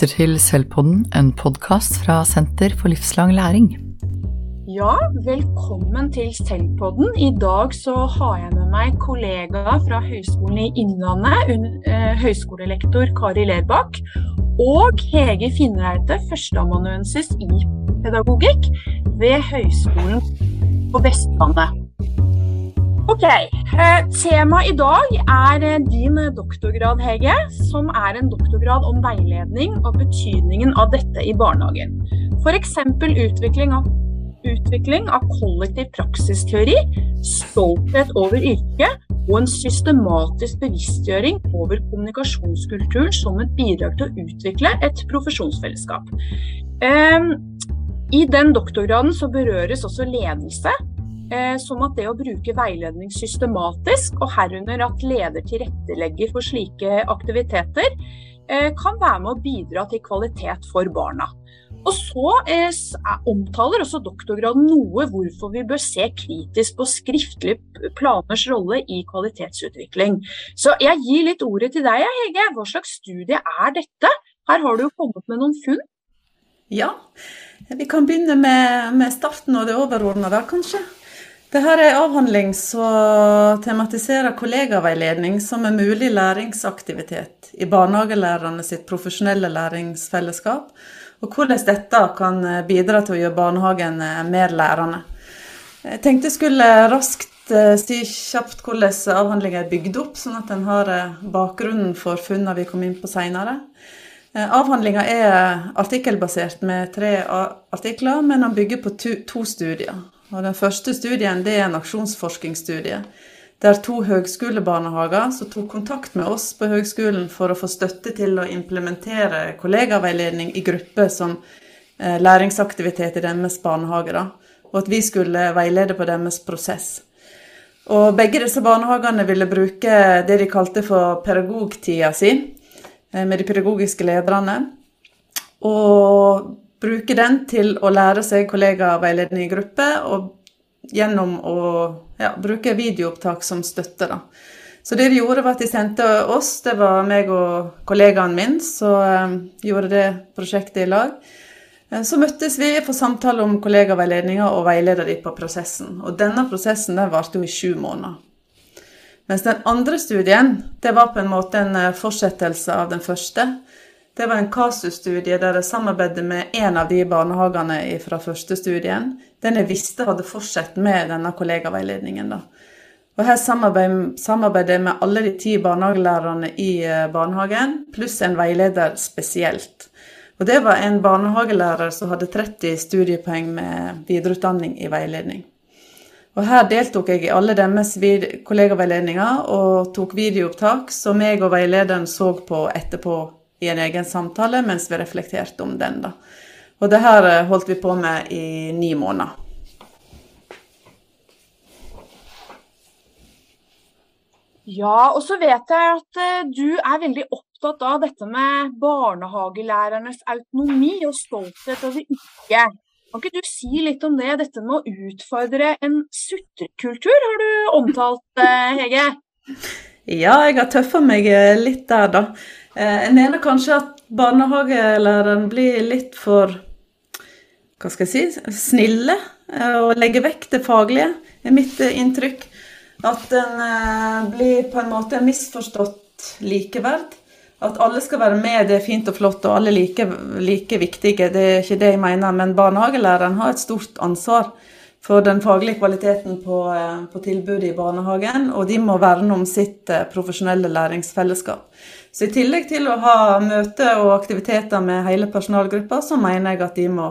lytter til Selvpodden, en podkast fra Senter for livslang læring. Ja, velkommen til Selvpodden. I dag så har jeg med meg kollega fra Høgskolen i Innlandet, eh, høyskolelektor Kari Lerbakk, og Hege Finnereite, førsteamanuensis i pedagogikk ved Høgskolen på Vestlandet. Ok, eh, Temaet i dag er eh, din doktorgrad, Hege, som er en doktorgrad om veiledning og betydningen av dette i barnehagen. F.eks. Utvikling, utvikling av kollektiv praksisteori, stolthet over yrket og en systematisk bevisstgjøring over kommunikasjonskulturen som et bidrag til å utvikle et profesjonsfellesskap. Um, I den doktorgraden så berøres også ledelse Eh, som at det å bruke veiledning systematisk, og herunder at leder tilrettelegger for slike aktiviteter, eh, kan være med å bidra til kvalitet for barna. Og så eh, omtaler også doktorgraden noe hvorfor vi bør se kritisk på skriftlige planers rolle i kvalitetsutvikling. Så jeg gir litt ordet til deg, Hege. Hva slags studie er dette? Her har du jo kommet med noen funn. Ja, vi kan begynne med, med starten og det overordnede, kanskje. Dette er en avhandling som tematiserer kollegaveiledning som en mulig læringsaktivitet i barnehagelærerne sitt profesjonelle læringsfellesskap, og hvordan dette kan bidra til å gjøre barnehagen mer lærende. Jeg tenkte jeg skulle raskt eh, si kjapt hvordan avhandlingen er bygd opp, sånn at den har eh, bakgrunnen for funnene vi kom inn på seinere. Eh, avhandlinga er artikkelbasert med tre artikler, men den bygger på to studier. Og den første studien det er en aksjonsforskningsstudie. Der to høgskolebarnehager som tok kontakt med oss på høgskolen for å få støtte til å implementere kollegaveiledning i grupper som eh, læringsaktivitet i deres barnehage. Da, og at vi skulle veilede på deres prosess. Og begge disse barnehagene ville bruke det de kalte for pedagogtida si eh, med de pedagogiske lederne. Og bruke den til å lære seg kollegaveiledning i gruppe, og gjennom å ja, bruke videoopptak som støtte. da. Så det de gjorde, var at de sendte oss, det var meg og kollegaen min, som um, gjorde det prosjektet i lag. Eh, så møttes vi for samtale om kollegaveiledninga og veileda de på prosessen. Og denne prosessen den varte jo i sju måneder. Mens den andre studien det var på en måte en eh, fortsettelse av den første. Det var en kasusstudie der jeg samarbeidet med en av de barnehagene fra første studien. Den jeg visste hadde fortsatt med denne kollegaveiledningen. da. Og Her samarbeider jeg med alle de ti barnehagelærerne i eh, barnehagen, pluss en veileder spesielt. Og Det var en barnehagelærer som hadde 30 studiepoeng med videreutdanning i veiledning. Og Her deltok jeg i alle deres kollegaveiledninger og tok videoopptak som jeg og veilederen så på etterpå i en egen samtale mens vi reflekterte om den. da. Og det her eh, holdt vi på med i ni måneder. Ja, og så vet jeg at uh, du er veldig opptatt av dette med barnehagelærernes autonomi og stolthet over ikke. Kan ikke du si litt om det? Dette med å utfordre en sutrekultur har du omtalt, uh, Hege? Ja, jeg har tøffa meg litt der, da. Eh, jeg mener kanskje at barnehagelæreren blir litt for hva skal jeg si snille eh, og legger vekk det faglige, er mitt eh, inntrykk. At en blir på en måte misforstått likeverd. At alle skal være med, det er fint og flott, og alle like, like viktige. Det er ikke det jeg mener. Men barnehagelæreren har et stort ansvar for den faglige kvaliteten på, på tilbudet i barnehagen, og de må verne om sitt profesjonelle læringsfellesskap. Så i tillegg til å ha møter og aktiviteter med hele personalgruppa, så mener jeg at de må,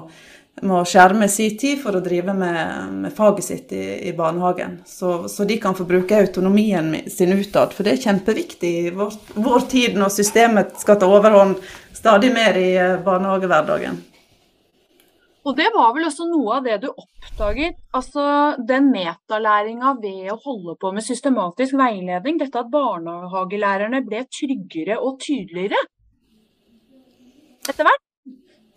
må skjerme sin tid for å drive med, med faget sitt i, i barnehagen. Så, så, de kan få bruke autonomien sin utad, for det er kjempeviktig i vår, vår tid når systemet skal ta overhånd stadig mer i eh, barnehagehverdagen. Og det var vel også noe av det du oppdaget, altså den metalæringa ved å holde på med systematisk veiledning. Dette at barnehagelærerne ble tryggere og tydeligere etter hvert.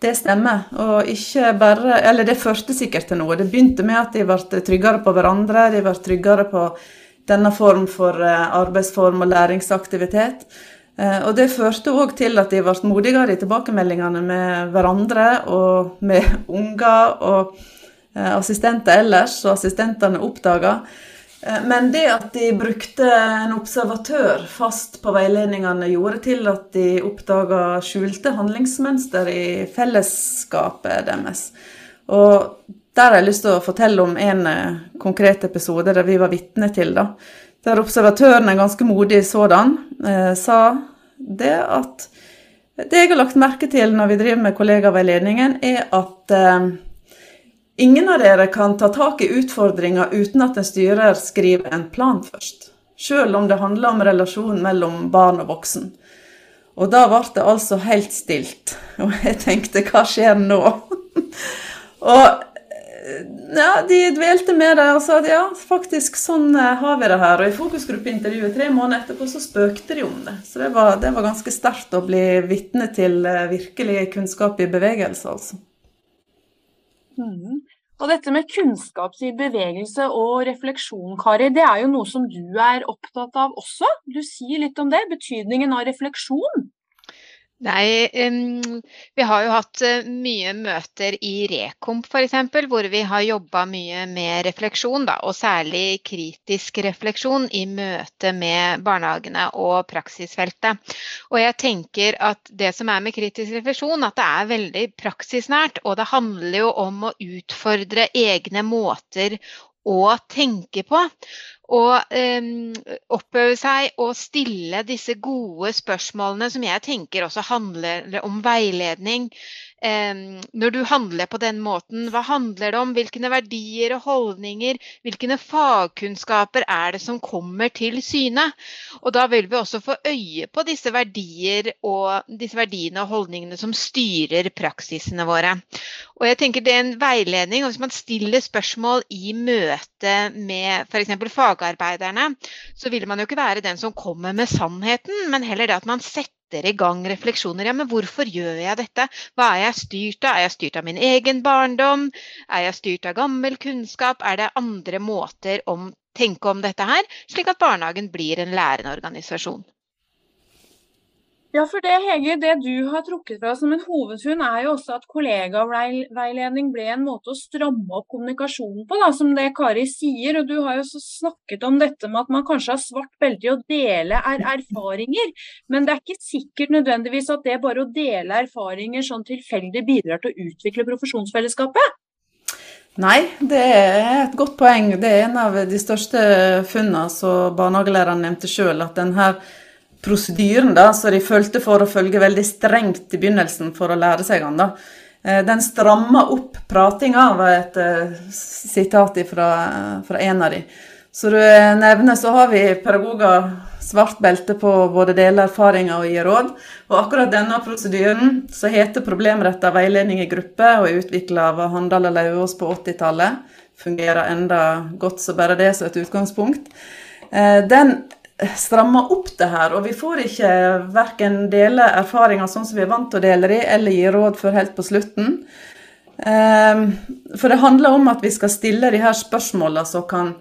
Det stemmer, og ikke bare Eller det førte sikkert til noe. Det begynte med at de ble tryggere på hverandre, de ble tryggere på denne form for eh, arbeidsform og læringsaktivitet. Eh, og det førte òg til at de ble modigere i tilbakemeldingene med hverandre og med unger og eh, assistenter ellers, og assistentene oppdaga. Eh, men det at de brukte en observatør fast på veiledningene, gjorde til at de oppdaga skjulte handlingsmønster i fellesskapet deres. Og der har jeg lyst til å fortelle om en konkret episode der vi var vitne til. da der observatøren, en ganske modig sådan, eh, sa det at det jeg har lagt merke til når vi driver med kollegaveiledningen, er at eh, ingen av dere kan ta tak i utfordringer uten at en styrer skriver en plan først. Selv om det handler om relasjonen mellom barn og voksen. Og da ble det altså helt stilt. Og jeg tenkte, hva skjer nå? og ja, de dvelte med det og sa at ja, faktisk sånn eh, har vi det her. Og i fokusgruppeintervjuet tre måneder etterpå så spøkte de om det. Så det var, det var ganske sterkt å bli vitne til eh, virkelig kunnskap i bevegelse, altså. Mm. Og dette med kunnskap i bevegelse og refleksjon, Kari, det er jo noe som du er opptatt av også. Du sier litt om det, betydningen av refleksjon. Nei, vi har jo hatt uh, mye møter i Rekomp f.eks., hvor vi har jobba mye med refleksjon, da, og særlig kritisk refleksjon i møte med barnehagene og praksisfeltet. Og jeg tenker at det som er med kritisk refleksjon, at det er veldig praksisnært. Og det handler jo om å utfordre egne måter å tenke på. Og um, oppøve seg og stille disse gode spørsmålene som jeg tenker også handler om veiledning når du handler på den måten, hva handler det om? Hvilke verdier og holdninger, hvilke fagkunnskaper er det som kommer til syne? Og da vil vi også få øye på disse verdier og disse verdiene og holdningene som styrer praksisene våre. Og jeg tenker det er en veiledning, og Hvis man stiller spørsmål i møte med f.eks. fagarbeiderne, så vil man jo ikke være den som kommer med sannheten, men heller det at man setter setter i gang refleksjoner. Ja, men hvorfor gjør jeg dette? Hva er jeg styrt av? Er jeg styrt av min egen barndom? Er jeg styrt av gammel kunnskap? Er det andre måter å tenke om dette her, slik at barnehagen blir en lærende organisasjon? Ja, for det Hege, det du har trukket fra som en hovedfunn, er jo også at kollegaveiledning ble en måte å stramme opp kommunikasjonen på, da, som det Kari sier. og Du har jo snakket om dette med at man kanskje har svart belte i å dele er erfaringer. Men det er ikke sikkert nødvendigvis at det bare å dele erfaringer sånn tilfeldig bidrar til å utvikle profesjonsfellesskapet. Nei, det er et godt poeng. Det er en av de største funnene som barnehagelæreren nevnte sjøl. At den prosedyren da, som de følte for å følge veldig strengt i begynnelsen for å lære seg den. da. Eh, den stramma opp pratinga, var et uh, sitat fra, fra, en av de. Så du nevner, så har vi pedagoger svart belte på både dele erfaringer og gi råd. Og akkurat denne prosedyren, som heter problemretta veiledning i gruppe og er utvikla av Handal og Lauvås på 80-tallet, fungerer enda godt så bare det som et utgangspunkt. Den strammer opp det her, og vi får ikke verken dele erfaringer sånn som vi er vant til å dele de, eller gi råd før helt på slutten. Ehm, for det handler om at vi skal stille de her spørsmålene som kan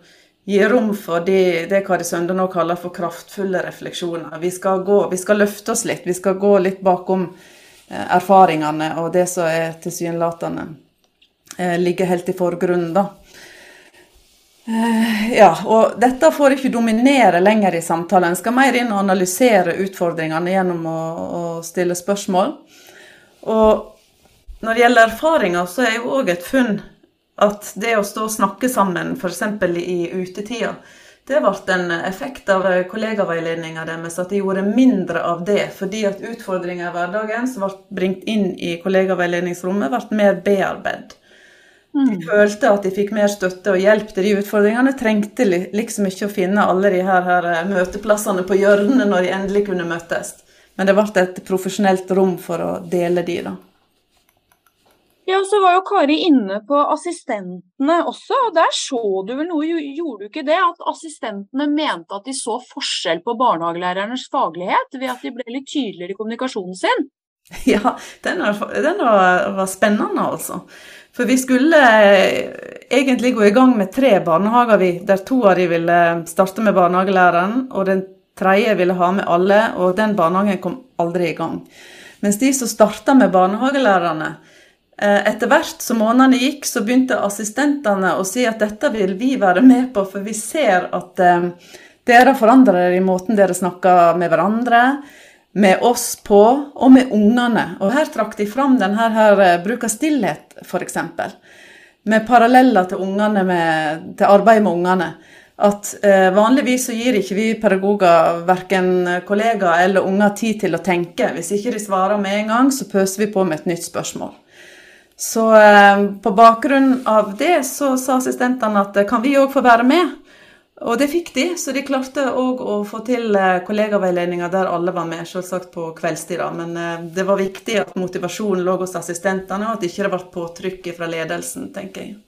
gi rom for de, det Kari Sønde nå kaller for kraftfulle refleksjoner. Vi skal, gå, vi skal løfte oss litt, vi skal gå litt bakom eh, erfaringene og det som er tilsynelatende eh, ligger helt i forgrunnen. da. Eh, ja, og dette får ikke dominere lenger i samtalen. En skal mer inn og analysere utfordringene gjennom å, å stille spørsmål. Og når det gjelder erfaringer, så er jo òg et funn at det å stå og snakke sammen, f.eks. i utetida, det ble en effekt av kollegaveiledninga deres at de gjorde mindre av det, fordi at utfordringer i hverdagen som ble bringt inn i kollegaveiledningsrommet, ble mer bearbeidet. De mm. følte at de fikk mer støtte og hjelp til de utfordringene. Trengte liksom ikke å finne alle de her, her eh, møteplassene på hjørnet når de endelig kunne møtes. Men det ble et profesjonelt rom for å dele de, da. Ja, så var jo Kari inne på assistentene også, og der så du vel noe, gjorde du ikke det? At assistentene mente at de så forskjell på barnehagelærernes faglighet ved at de ble litt tydeligere i kommunikasjonen sin? Ja, den var, den var, var spennende, altså. For vi skulle eh, egentlig gå i gang med tre barnehager, vi, der to av de ville starte med barnehagelæreren, og den tredje ville ha med alle, og den barnehagen kom aldri i gang. Mens de som starta med barnehagelærerne, eh, etter hvert som månedene gikk, så begynte assistentene å si at dette vil vi være med på, for vi ser at eh, dere forandrer i måten dere snakker med hverandre, med oss på, og med ungene. Og her trakk de fram denne her, eh, bruk av stillhet, f.eks. Med paralleller til, til arbeidet med ungene. At eh, vanligvis så gir ikke vi pedagoger verken kollegaer eller unger tid til å tenke. Hvis ikke de svarer med en gang, så pøser vi på med et nytt spørsmål. Så eh, på bakgrunn av det så sa assistentene at kan vi òg få være med? Og det fikk de, så de klarte òg å få til eh, kollegaveiledninger der alle var med, selvsagt på kveldstid. Men eh, det var viktig at motivasjonen lå hos assistentene, og at det ikke ble påtrykk fra ledelsen, tenker jeg.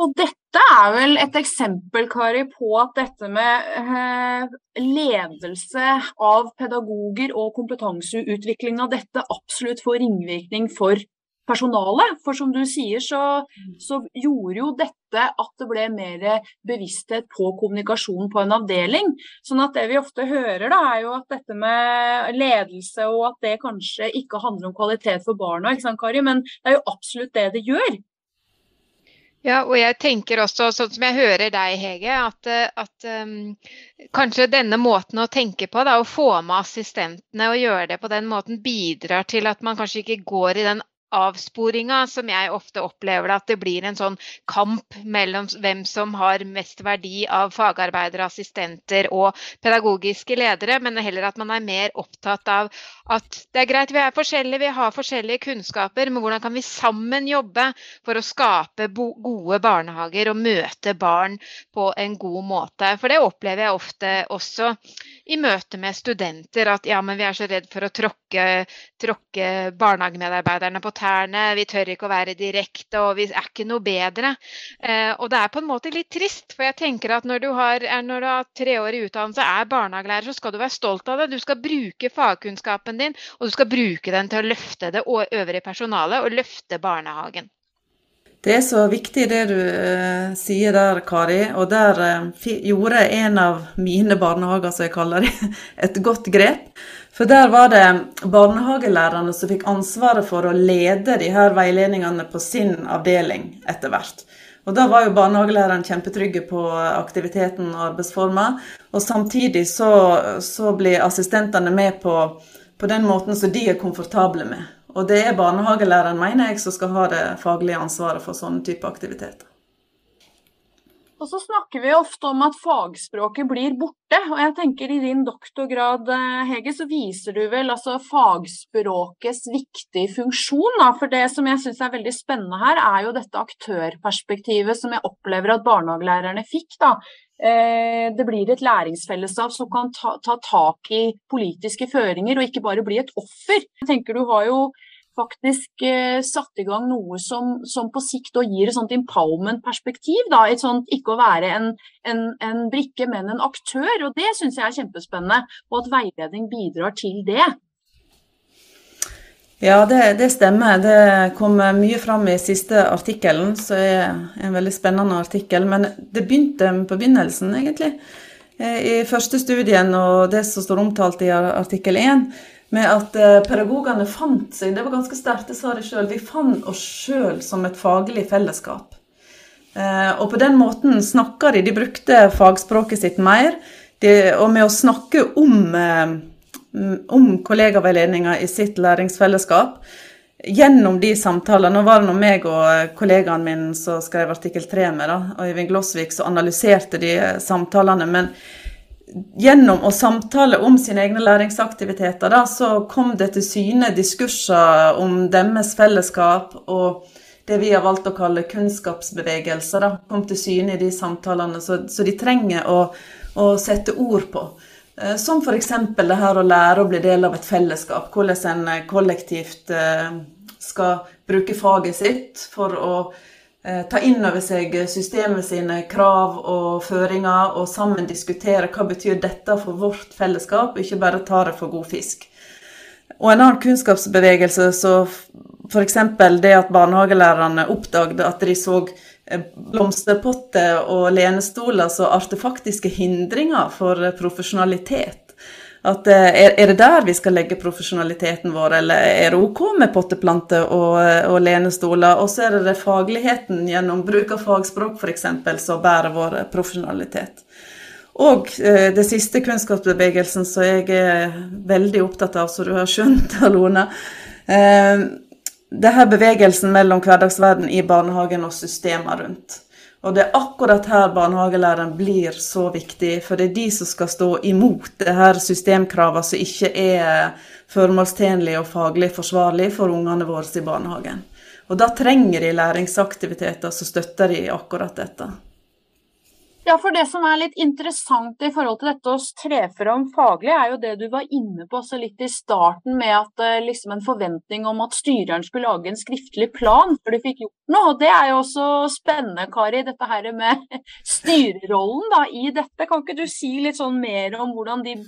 Og dette er vel et eksempel, Kari, på at dette med eh, ledelse av pedagoger og kompetanseutvikling av dette absolutt får ringvirkning for personalet. For som du sier, så, så, gjorde jo dette at det ble mer bevissthet på kommunikasjon på en avdeling. Sånn at det vi ofte hører, da, er jo at dette med ledelse og at det kanskje ikke handler om kvalitet for barna, ikke sant, Kari? men det er jo absolutt det det gjør. Ja, og jeg tenker også, sånn som jeg hører deg, Hege, at, at um, kanskje denne måten å tenke på, da, å få med assistentene og gjøre det på den måten, bidrar til at man kanskje ikke går i den avsporinga som jeg ofte opplever at det blir en sånn kamp mellom hvem som har mest verdi av fagarbeidere, assistenter og pedagogiske ledere, men heller at man er mer opptatt av at det er greit, vi er forskjellige, vi har forskjellige kunnskaper, men hvordan kan vi sammen jobbe for å skape gode barnehager og møte barn på en god måte? For det opplever jeg ofte også i møte med studenter, at ja, men vi er så redd for å tråkke, tråkke barnehagemedarbeiderne på tærne, vi tør ikke å være direkte, og vi er ikke noe bedre. Eh, og det er på en måte litt trist, for jeg tenker at når du har, når du har tre år i utdannelse, er barnehagelærer, så skal du være stolt av det. Du skal bruke fagkunnskapen din, og du skal bruke den til å løfte det øvrige personalet og løfte barnehagen. Det er så viktig det du uh, sier der, Kari. Og der uh, gjorde en av mine barnehager, som jeg kaller det, et godt grep. For der var det barnehagelærerne som fikk ansvaret for å lede de her veiledningene på sin avdeling etter hvert. Og da var jo barnehagelæreren kjempetrygge på aktiviteten og arbeidsformer. Og samtidig så, så blir assistentene med på, på den måten som de er komfortable med. Og det er barnehagelæreren, mener jeg, som skal ha det faglige ansvaret for sånne type aktiviteter. Og så snakker vi ofte om at fagspråket blir borte. Og jeg tenker i din doktorgrad, eh, Hege, så viser du vel altså fagspråkets viktige funksjon. Da. For det som jeg syns er veldig spennende her, er jo dette aktørperspektivet som jeg opplever at barnehagelærerne fikk. da. Eh, det blir et læringsfellesskap som kan ta, ta tak i politiske føringer, og ikke bare bli et offer. Jeg tenker Du har jo faktisk eh, satt i gang noe som, som på sikt gir et sånt empowerment-perspektiv. Et sånt ikke å være en, en, en, brikke, men en aktør. og Det syns jeg er kjempespennende. Og at veiledning bidrar til det. Ja, det, det, stemmer. Det kom mye fram i siste artikkelen, som er en veldig spennende artikkel. Men det begynte på begynnelsen, egentlig. Eh, I første studien og det som står omtalt i artikkel 1 med at eh, pedagogene fant seg Det var ganske sterkt, det sa de sjøl. Vi fant oss sjøl som et faglig fellesskap. Eh, og på den måten snakka de. De brukte fagspråket sitt mer. Og med å snakke om, eh, om kollegaveiledninga i sitt læringsfellesskap gjennom de samtalene Nå var det nå meg og kollegaen min som skrev artikkel 3 med, da, Øyvind Glossvik, som analyserte de samtalene. men gjennom å samtale om sine egne læringsaktiviteter, da, så kom det til syne diskurser om deres fellesskap og det vi har valgt å kalle kunnskapsbevegelser, da, kom til syne i de samtalene. Så de trenger å, å, sette ord på. Eh, som f.eks. det her å lære å bli del av et fellesskap. Hvordan en kollektivt eh, skal bruke faget sitt for å Eh, ta inn over seg systemet sine krav og føringer, og sammen diskutere hva betyr dette for vårt fellesskap, ikke bare ta det for god fisk. Og en annen kunnskapsbevegelse, så f.eks. det at barnehagelærerne oppdaget at de så blomsterpotter og lenestoler som artefaktiske hindringer for profesjonalitet. At er, er, det der vi skal legge profesjonaliteten vår, eller er det OK med potteplanter og, og lenestoler? Og så er det, det fagligheten gjennom bruk av fagspråk f.eks. som bærer vår profesjonalitet. Og eh, det siste kunnskapsbevegelsen som jeg er veldig opptatt av, som du har skjønt, Alona. Eh, det her bevegelsen mellom hverdagsverden i barnehagen og systemer rundt. Og det er akkurat her barnehagelæreren blir så viktig, for det er de som skal stå imot det her systemkravene som ikke er formålstjenlige og faglig forsvarlig for ungene våre i barnehagen. Og da trenger de læringsaktiviteter som støtter de akkurat dette. Ja, for Det som er litt interessant i forhold til dette å tre fram faglig, er jo det du var inne på så litt i starten, med at uh, liksom en forventning om at styreren skulle lage en skriftlig plan før du fikk gjort noe. og Det er jo også spennende, Kari, dette her med styrerollen da, i dette. Kan ikke du si litt sånn mer om hvordan, de,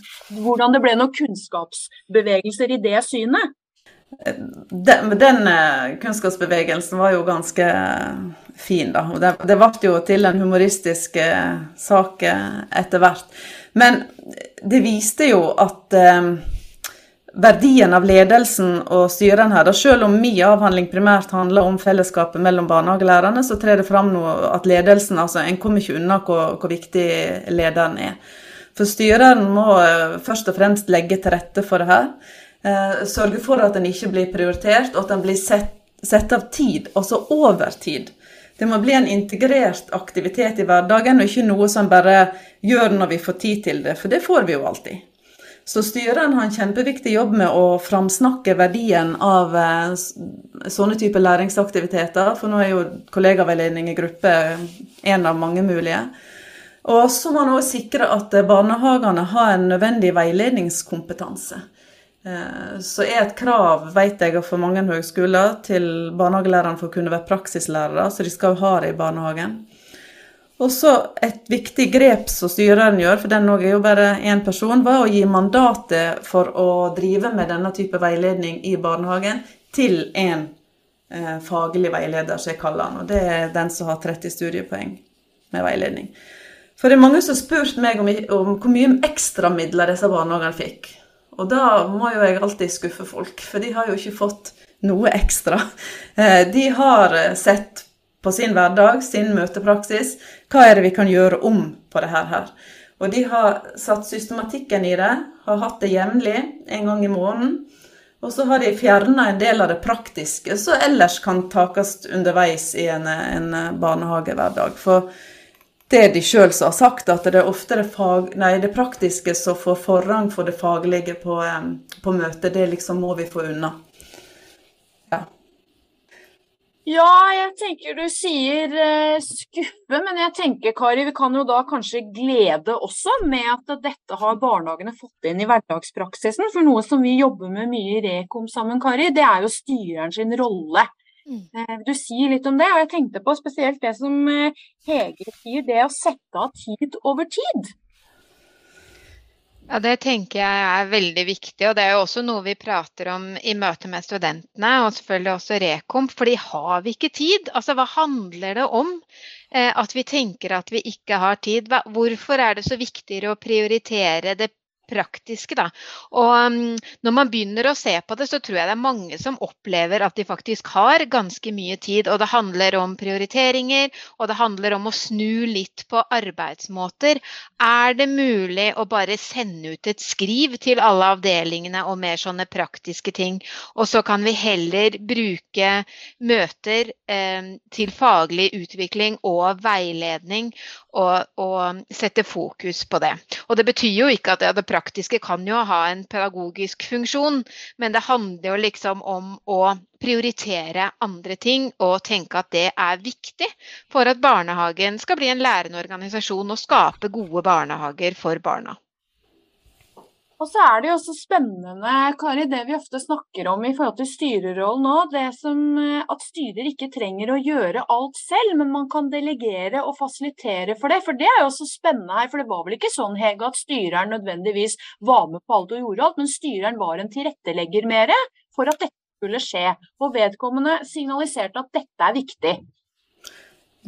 hvordan det ble noen kunnskapsbevegelser i det synet? Den, den eh, kunnskapsbevegelsen var jo ganske fin, da. Det, det ble jo til en humoristisk eh, sak eh, etter hvert. Men det viste jo at eh, verdien av ledelsen og styren her, da selv om min avhandling primært handler om fellesskapet mellom barnehagelærerne, så trer det fram nå at ledelsen altså En kommer ikke unna hvor, hvor viktig lederen er. For styreren må først og fremst legge til rette for det her. Sørge for at den ikke blir prioritert, og at den blir sett, av tid, altså over tid. Det må bli en integrert aktivitet i hverdagen, og ikke noe som bare gjør når vi får tid til det, for det får vi jo alltid. Så styreren har en kjempeviktig jobb med å framsnakke verdien av eh, sånne typer læringsaktiviteter, for nå er jo kollegaveiledning i gruppe en av mange mulige. Og så må man òg sikre at barnehagene har en nødvendig veiledningskompetanse. Eh, så er et krav, vet jeg, for mange høgskoler til barnehagelærerne for å kunne være praksislærere, så de skal ha det i barnehagen. Og så et viktig grep som styreren gjør, for den er jo bare én person, var å gi mandatet for å drive med denne type veiledning i barnehagen til en eh, faglig veileder, som jeg kaller han. Og det er den som har 30 studiepoeng med veiledning. For det er mange som har spurt meg om, om hvor mye ekstramidler disse barnehagene fikk. Og da må jo jeg alltid skuffe folk, for de har jo ikke fått noe ekstra. Eh, de har eh, sett på sin hverdag, sin møtepraksis, hva er det vi kan gjøre om på det her. Og de har satt systematikken i det, har hatt det jevnlig, en gang i måneden. Og så har de fjerna en del av det praktiske som ellers kan takes underveis i en, en barnehagehverdag. For det de sjøl har sagt, at det er ofte det, fag, nei, det praktiske som får forrang for det faglige på, på møtet. Det liksom må vi få unna. Ja. Ja, jeg tenker du sier uh, skuffe, men jeg tenker Kari, vi kan jo da kanskje glede også med at dette har barnehagene fått inn i hverdagspraksisen. For noe som vi jobber med mye i Rekom sammen, Kari, det er jo styreren sin rolle. Mm. Eh, du sier litt om det, og jeg tenkte på spesielt det som eh, Hege sier, det å sette av tid over tid. Ja, Det tenker jeg er veldig viktig, og det er jo også noe vi prater om i møte med studentene, og selvfølgelig også Rekomp. Fordi har vi ikke tid? Altså, Hva handler det om? Eh, at vi tenker at vi ikke har tid. Hvorfor er det så viktigere å prioritere det praktiske. Da. Og um, når man begynner å se på det, så tror jeg det er mange som opplever at de faktisk har ganske mye tid. Og det handler om prioriteringer, og det handler om å snu litt på arbeidsmåter. Er det mulig å bare sende ut et skriv til alle avdelingene og mer sånne praktiske ting? Og så kan vi heller bruke møter eh, til faglig utvikling og veiledning og, og, sette fokus på det. Og det betyr jo ikke at ja, det praktiske kan jo ha en pedagogisk funksjon, men det handler jo liksom om å prioritere andre ting og tenke at det er viktig for at barnehagen skal bli en lærende organisasjon og skape gode barnehager for barna. Og så er det jo også spennende, Kari, det vi ofte snakker om i forhold til styrerollen nå. Det som eh, at styrer ikke trenger å gjøre alt selv, men man kan delegere og fasilitere for det. For det er jo også spennende her. For det var vel ikke sånn, Hege, at styreren nødvendigvis var med på alt og gjorde alt, men styreren var en tilrettelegger mer for at dette skulle skje. Og vedkommende signaliserte at dette er viktig.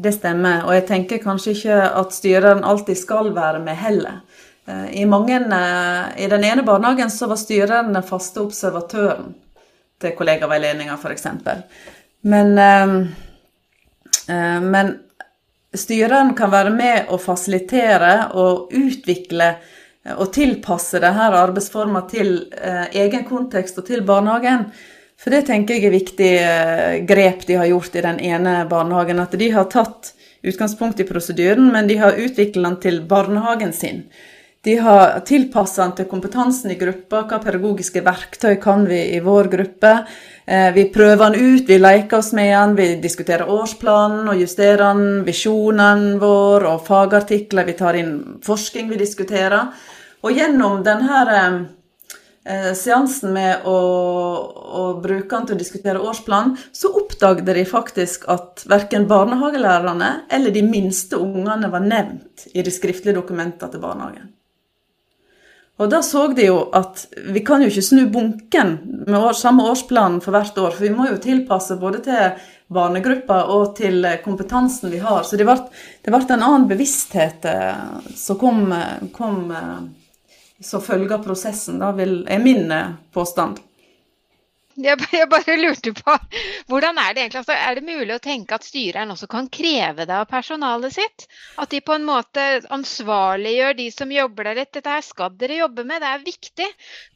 Det stemmer, og jeg tenker kanskje ikke at styreren alltid skal være med heller. Eh, I, mange, I den ene barnehagen så var styreren den faste observatøren til kollegaveiledninga, f.eks. Men, men styreren kan være med å fasilitere og utvikle og tilpasse denne arbeidsforma til egen kontekst og til barnehagen. For det tenker jeg er viktig eh, grep de har gjort i den ene barnehagen. At de har tatt utgangspunkt i prosedyren, men de har utviklet den til barnehagen sin. De har tilpassa den til kompetansen i gruppa. Hva pedagogiske verktøy kan vi i vår gruppe? Eh, vi prøver den ut, vi leker oss med den, vi diskuterer årsplanen og justerer den, visjonen vår og fagartikler. Vi tar inn forskning vi diskuterer. Og gjennom denne eh, seansen med å, å, bruke den til å diskutere årsplan, så oppdaget de faktisk at verken barnehagelærerne eller de minste ungene var nevnt i de skriftlige dokumentene til barnehagen. Og da så de jo at vi kan jo ikke snu bunken med år, samme årsplan for hvert år, for vi må jo tilpasse både til barnegruppa og til kompetansen vi har. Så det ble, det ble en annen bevissthet eh, som kom, kom eh, som følge av prosessen, da, vil, er min eh, påstand. Jeg, jeg, bare lurte på, hvordan er det egentlig? Altså, er det mulig å tenke at styreren også kan kreve det av personalet sitt? At de på en måte ansvarliggjør de som jobber der. litt. Dette her skal dere jobbe med, det er viktig.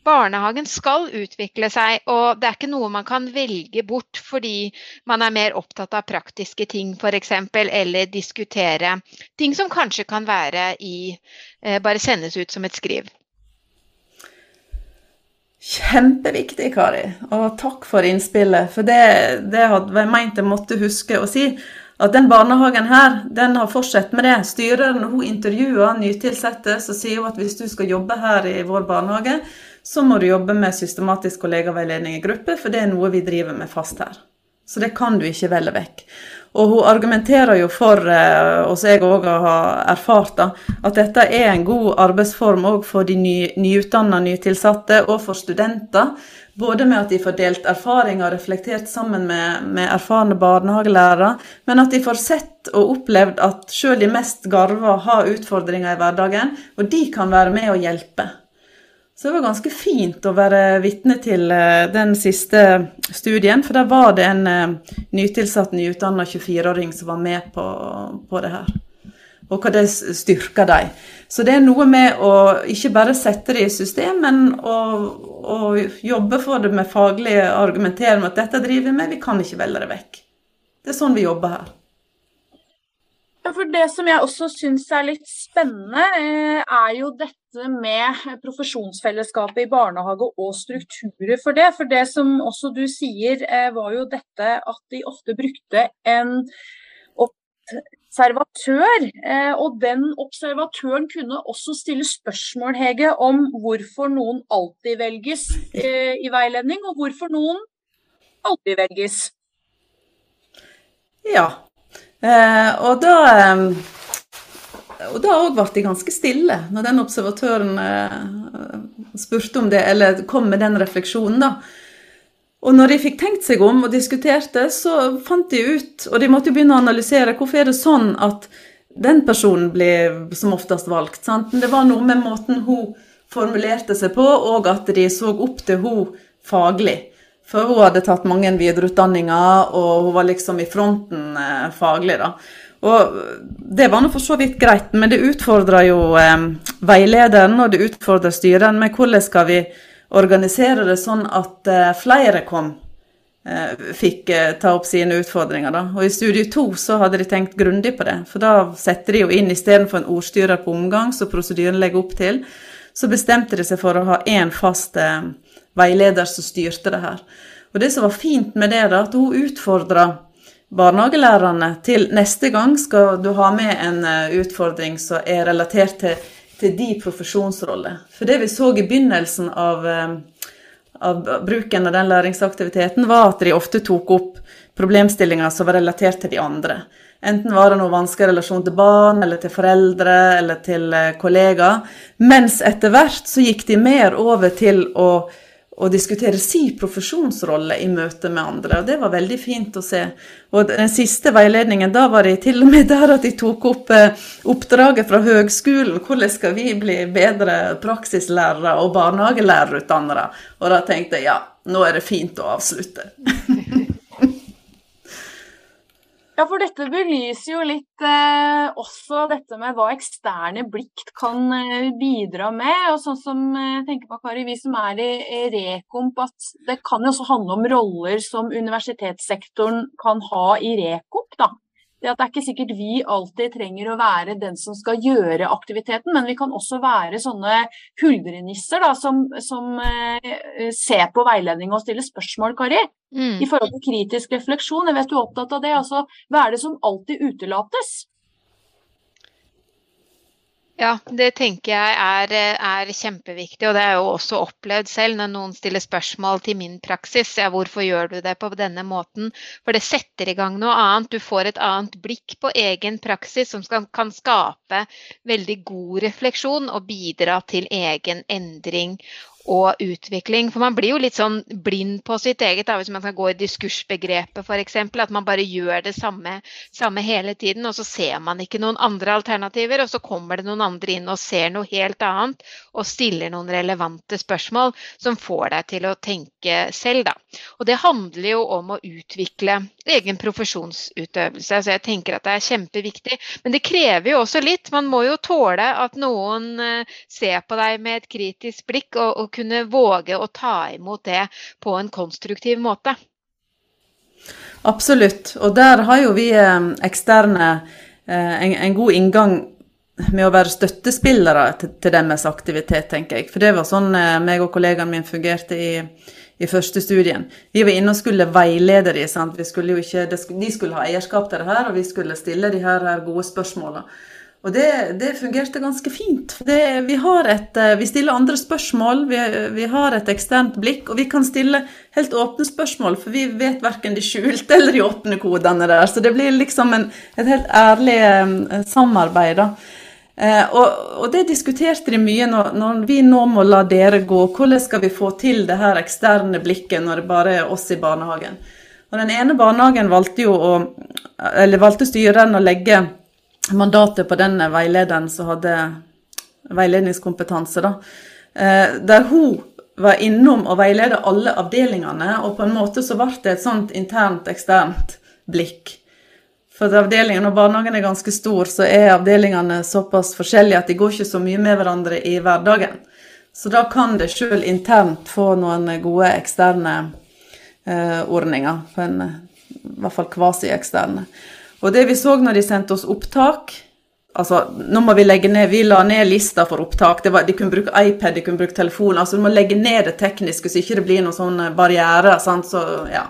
Barnehagen skal utvikle seg, og det er ikke noe man kan velge bort fordi man er mer opptatt av praktiske ting f.eks., eller diskutere ting som kanskje kan være i eh, Bare sendes ut som et skriv. Kjempeviktig, Kari. Og takk for innspillet. For det, det hadde jeg meint jeg måtte huske å si. At den barnehagen her, den har fortsatt med det. Styreren hun intervjuer nytilsatte, så sier hun at hvis du skal jobbe her i vår barnehage, så må du jobbe med systematisk kollegaveiledning i gruppe, for det er noe vi driver med fast her. Så det kan du ikke velge vekk. Og hun argumenterer jo for, eh, og jeg òg har erfart, at dette er en god arbeidsform òg for de ny, nyutdanna nytilsatte og for studenter. Både med at de får delt erfaringer og reflektert sammen med, med erfarne barnehagelærere, men at de får sett og opplevd at sjøl de mest garva har utfordringer i hverdagen, og de kan være med og hjelpe. Så det var ganske fint å være vitne til eh, den siste studien, for der var det en eh, nytilsatt, nyutdanna 24-åring som var med på, på, det her. Og hva det styrker dem. Så det er noe med å ikke bare sette det i system, men å, å jobbe for det med faglig argumentering om at dette driver vi med, vi kan ikke velge det vekk. Det er sånn vi jobber her. Ja, for Det som jeg også syns er litt spennende, eh, er jo dette med profesjonsfellesskapet i barnehage og strukturer for det. For det som også du sier, eh, var jo dette at de ofte brukte en observatør. Eh, og den observatøren kunne også stille spørsmål, Hege, om hvorfor noen alltid velges i veiledning, og hvorfor noen aldri velges. Ja, og da og da òg ble de ganske stille, når den observatøren eh, spurte om det, eller kom med den refleksjonen, da. Og når de fikk tenkt seg om og diskuterte, så fant de ut, og de måtte jo begynne å analysere, hvorfor er det sånn at den personen ble som oftest valgt. Sant? Det var noe med måten hun formulerte seg på, og at de så opp til hun faglig. For hun hadde tatt mange videreutdanninger, og hun var liksom i fronten eh, faglig, da. Og det var nå for så vidt greit, men det utfordrer jo eh, veilederen og det utfordrer styreren med hvordan skal vi organisere det sånn at eh, flere kom, eh, fikk eh, ta opp sine utfordringer. da. Og i studie to så hadde de tenkt grundig på det, for da setter de jo inn istedenfor en ordstyrer på omgang, som prosedyren legger opp til, så bestemte de seg for å ha én fast eh, veileder som styrte det her. Og det som var fint med det, da, at hun utfordra barnehagelærerne til neste gang skal du ha med en eh, utfordring som er relatert til, til de profesjonsroller. For det vi så i begynnelsen av, eh, av bruken av den læringsaktiviteten, var at de ofte tok opp problemstillinger som var relatert til de andre. Enten var det noe vanskelig relasjon til barn, eller til foreldre, eller til eh, kollegaer. Mens etter hvert så gikk de mer over til å å diskutere sin profesjonsrolle i møte med andre. og Det var veldig fint å se. Og Den siste veiledningen, da var det til og med der at de tok opp eh, oppdraget fra høgskolen. Hvordan skal vi bli bedre praksislærere og barnehagelærerutdannere? Og da tenkte jeg ja, nå er det fint å avslutte. Ja, for dette belyser jo litt eh, også dette med hva eksterne blikk kan eh, bidra med. Og sånn som eh, tenker på, Kari, vi som er i, i Rekomp, at det kan jo også handle om roller som universitetssektoren kan ha i Rekomp. da det at det er ikke sikkert vi alltid trenger å være den som skal gjøre aktiviteten, men vi kan også være sånne huldrenisser da, som, som eh, ser på veiledning og stiller spørsmål, Kari. Mm. I forhold til kritisk refleksjon. Jeg vet du er opptatt av det. altså Hva er det som alltid utelates? Ja, det tenker jeg er, er, kjempeviktig, og det er jo også opplevd selv når noen stiller spørsmål til min praksis. Ja, hvorfor gjør du det på denne måten? For det setter i gang noe annet. Du får et annet blikk på egen praksis som skal, kan skape veldig god refleksjon og bidra til egen endring og utvikling. For man blir jo litt sånn blind på sitt eget, da, hvis man skal gå i diskursbegrepet f.eks. At man bare gjør det samme, samme, hele tiden, og så ser man ikke noen andre alternativer. Og så kommer det noen andre inn og ser noe helt annet og stiller noen relevante spørsmål som får deg til å tenke selv, da. Og det handler jo om å utvikle egen profesjonsutøvelse. Så jeg tenker at det er kjempeviktig. Men det krever jo også litt. Man må jo tåle at noen eh, ser på deg med et kritisk blikk og, og kunne våge å ta imot det på en konstruktiv måte. Absolutt. Og der har jo vi eh, eksterne eh, en, en god inngang med å være støttespillere til, til, deres aktivitet, tenker jeg. For det var sånn eh, meg og kollegaen min fungerte i, i første studien. Vi var inne og skulle veilede dem. De skulle ha eierskap til det her, og vi skulle stille de her gode spørsmålene. Og det, det, fungerte ganske fint. Det, vi, et, eh, vi, stiller andre spørsmål, vi, vi, har et eksternt blikk, og vi kan stille helt åpne spørsmål, for vi vet verken de skjulte eller de åpne kodene der. Så det blir liksom en, et helt ærlig eh, samarbeid, da. Eh, og, og, det diskuterte de mye når, når, vi nå må la dere gå. Hvordan skal vi få til det her eksterne blikket når det bare er oss i barnehagen? Og Den ene barnehagen valgte jo å, eller valgte styreren å legge mandatet på den veilederen som hadde veiledningskompetanse, da, eh, der hun var innom og veilede alle avdelingene, og på en måte så ble det et sånt internt, eksternt blikk. For avdelingen, Når barnehagen er ganske stor, så er avdelingene såpass forskjellige at de går ikke så mye med hverandre i hverdagen. Så da kan det sjøl internt få noen gode eksterne eh, ordninger. En, I hvert fall kvasi-eksterne. Og det vi så når de sendte oss opptak Altså, nå må vi legge ned Vi la ned lista for opptak. Var, de kunne bruke iPad, de kunne bruke telefon. Altså, du må legge ned det tekniske, så ikke det blir noen sånne barrierer. Så, ja.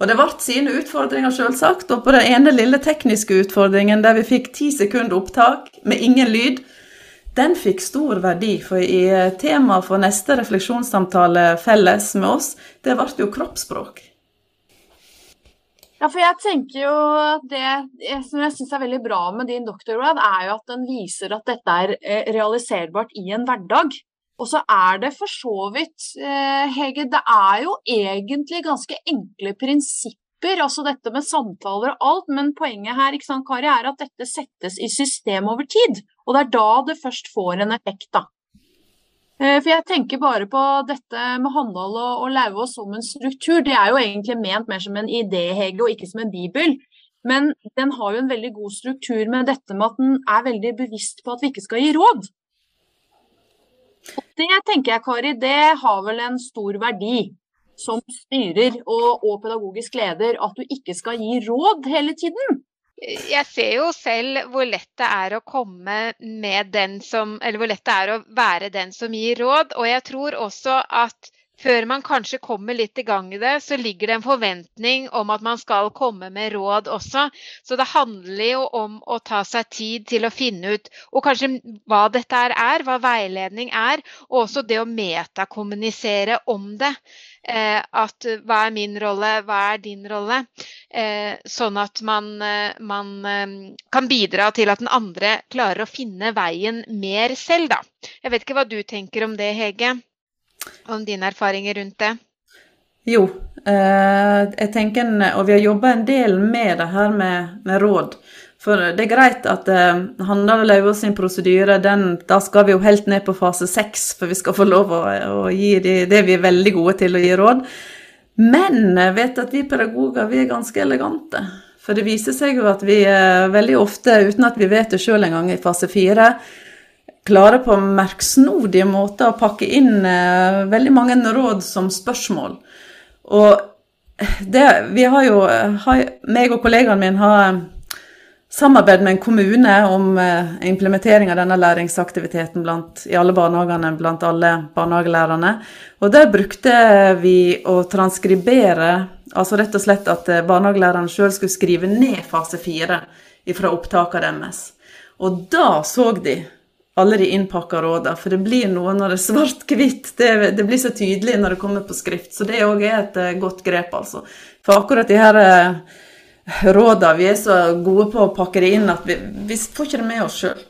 Og det ble sine utfordringer, selvsagt. Og på den ene lille tekniske utfordringen der vi fikk ti sekunder opptak med ingen lyd, den fikk stor verdi. For i temaet for neste refleksjonssamtale felles med oss, det ble jo kroppsspråk. Ja, for jeg tenker jo at Det som jeg syns er veldig bra med din doktorgrad, er jo at den viser at dette er eh, realiserbart i en hverdag. Og så er det for så vidt, eh, Hege, det er jo egentlig ganske enkle prinsipper, altså dette med samtaler og alt, men poenget her ikke sant, Kari, er at dette settes i system over tid. Og det er da det først får en effekt, da. Eh, for jeg tenker bare på dette med Handal og, og Lauvås som en struktur. Det er jo egentlig ment mer som en idéhege og ikke som en bibel. Men den har jo en veldig god struktur med dette med at den er veldig bevisst på at vi ikke skal gi råd. Og det tenker jeg, Kari, det har vel en stor verdi som styrer og, og pedagogisk leder, at du ikke skal gi råd hele tiden jeg ser jo selv hvor lett det er å komme med den som Eller hvor lett det er å være den som gir råd. Og jeg tror også at før man kanskje kommer litt i gang i det, så ligger det en forventning om at man skal komme med råd også. Så det handler jo om å ta seg tid til å finne ut og kanskje hva dette er, hva veiledning er, og også det å metakommunisere om det. Eh, at hva er min rolle, hva er din rolle? Eh, sånn at man, eh, man kan bidra til at den andre klarer å finne veien mer selv, da. Jeg vet ikke hva du tenker om det, Hege? Om dine erfaringer rundt det? Jo, eh, jeg tenker, og vi har jobba en del med det her med, med, råd. For det er greit at eh, Hanna Lauvås sin prosedyre, den, da skal vi jo helt ned på fase seks, for vi skal få lov å, å gi de, det vi er veldig gode til å gi råd. Men jeg vet at vi pedagoger vi er ganske elegante. For det viser seg jo at vi veldig ofte, uten at vi vet det sjøl engang, i fase fire klarer på merksnodige måter å pakke inn eh, veldig mange råd som spørsmål. Og det, vi har jo, har, meg og kollegaen min har samarbeid med en kommune om eh, implementering av denne læringsaktiviteten blant, i alle barnehagene blant alle barnehagelærerne. Og der brukte vi å transkribere, altså rett og slett at eh, barnehagelærerne sjøl skulle skrive ned fase fire fra opptaket deres. Og da så de alle de innpakka rådene. For det blir noe når det er svart-hvitt. Det, det, blir så tydelig når det kommer på skrift. Så det òg er et uh, godt grep, altså. For akkurat de her råda, rådene, vi er så gode på å pakke det inn at vi, vi får ikke det med oss sjøl.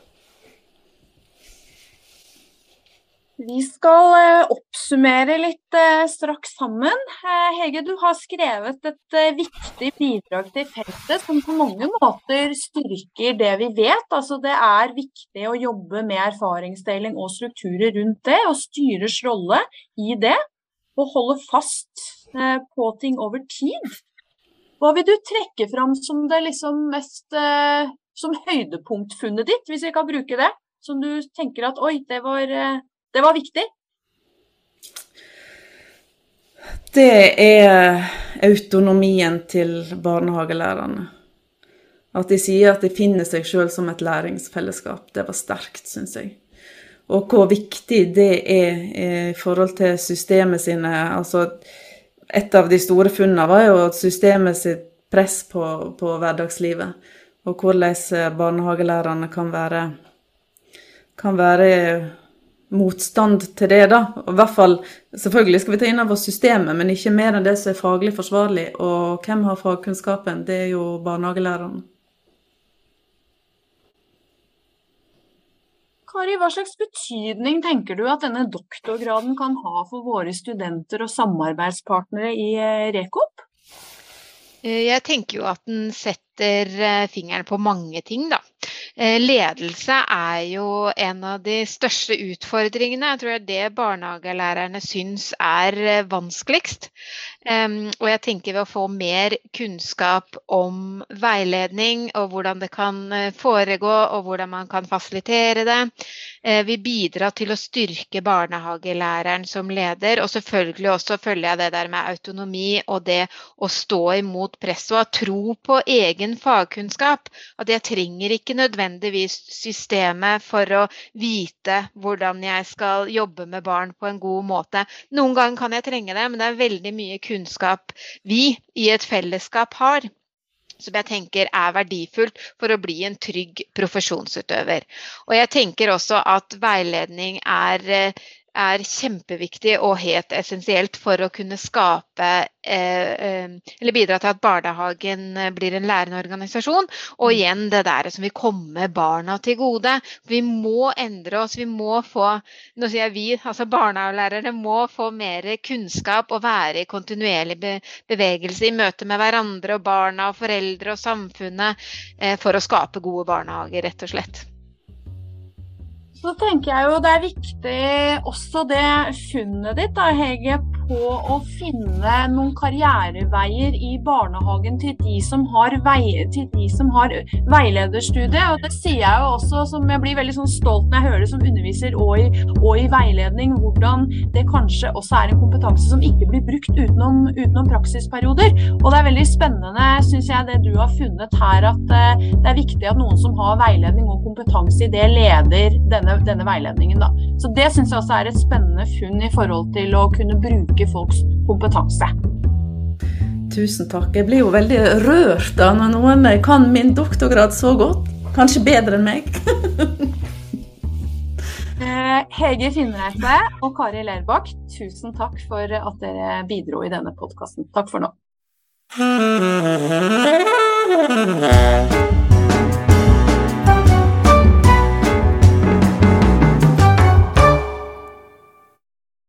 Vi skal eh, oppsummere litt eh, straks sammen. Eh, Hege, du har skrevet et viktig bidrag til feltet som på mange måter styrker det vi vet. Altså det er viktig å jobbe med erfaringsdeling og strukturer rundt det, og styrers rolle i det. Og holde fast på ting over tid. Hva vil du trekke fram som det liksom mest som høydepunktfunnet ditt, hvis vi kan bruke det? Som du tenker at oi, det var det var viktig. Det er autonomien til barnehagelærerne. At de sier at de finner seg sjøl som et læringsfellesskap. Det var sterkt, syns jeg. Og hvor viktig det er i forhold til systemet sine Altså, et av de store funnene var jo systemet sitt press på, på hverdagslivet. Og hvordan barnehagelærerne kan være, kan være motstand til det, da. Og i hvert fall, Selvfølgelig skal vi ta inn over systemet, men ikke mer enn det som er faglig forsvarlig. Og hvem har fagkunnskapen? Det er jo barnehagelærerne. Kari, hva slags betydning tenker du at denne doktorgraden kan ha for våre studenter og samarbeidspartnere i eh, Rekop? Eh, jeg tenker jo at den setter eh, fingeren på mange ting, da. Eh, ledelse er jo en av de største utfordringene. Jeg tror det er det barnehagelærerne syns er eh, vanskeligst. Og jeg tenker ved å få mer kunnskap om veiledning og hvordan det kan eh, foregå og hvordan man kan fasilitere det, vil bidra til å styrke barnehagelæreren som leder. Og selvfølgelig også følger jeg det der med autonomi og det å stå imot press og ha tro på egen fagkunnskap. At jeg trenger ikke nødvendigvis systemet for å vite hvordan jeg skal jobbe med barn på en god måte. Noen ganger kan jeg trenge det, men det er veldig mye kunnskap vi i et fellesskap har som jeg tenker er verdifullt for å bli en trygg profesjonsutøver. Og jeg tenker også at veiledning er eh, er kjempeviktig og helt essensielt for å kunne skape eh, eh, Eller bidra til at barnehagen eh, blir en lærende organisasjon. Og mm. igjen det der som vil komme barna til gode. Vi må endre oss. Vi må få Nå sier jeg vi, altså barnehagelærerne må få mer kunnskap og være i kontinuerlig bevegelse i møte med hverandre og barna og foreldre og samfunnet for å skape gode barnehager, rett og slett. Så tenker jeg jo det er viktig også det funnet ditt, da, Hege, på å finne noen karriereveier i barnehagen til de som har, vei, de som har veilederstudie. Og det sier jeg jo også, som jeg blir veldig sånn stolt når jeg hører det som underviser og i, og i, veiledning, hvordan det kanskje også er en kompetanse som ikke blir brukt utenom, utenom praksisperioder. Og det er veldig spennende, syns jeg, det du har funnet her, at uh, det er viktig at noen som har veiledning og kompetanse i det, leder denne, denne veiledningen. Da. Så det syns jeg også er et spennende funn i forhold til å kunne bruke bruke folks kompetanse. Tusen takk. Jeg blir jo veldig rørt da når noen kan min doktorgrad så godt. Kanskje bedre enn meg. Eh, Hege Finnreite og Kari Lerbakk, tusen takk for at dere bidro i denne podkasten. Takk for nå.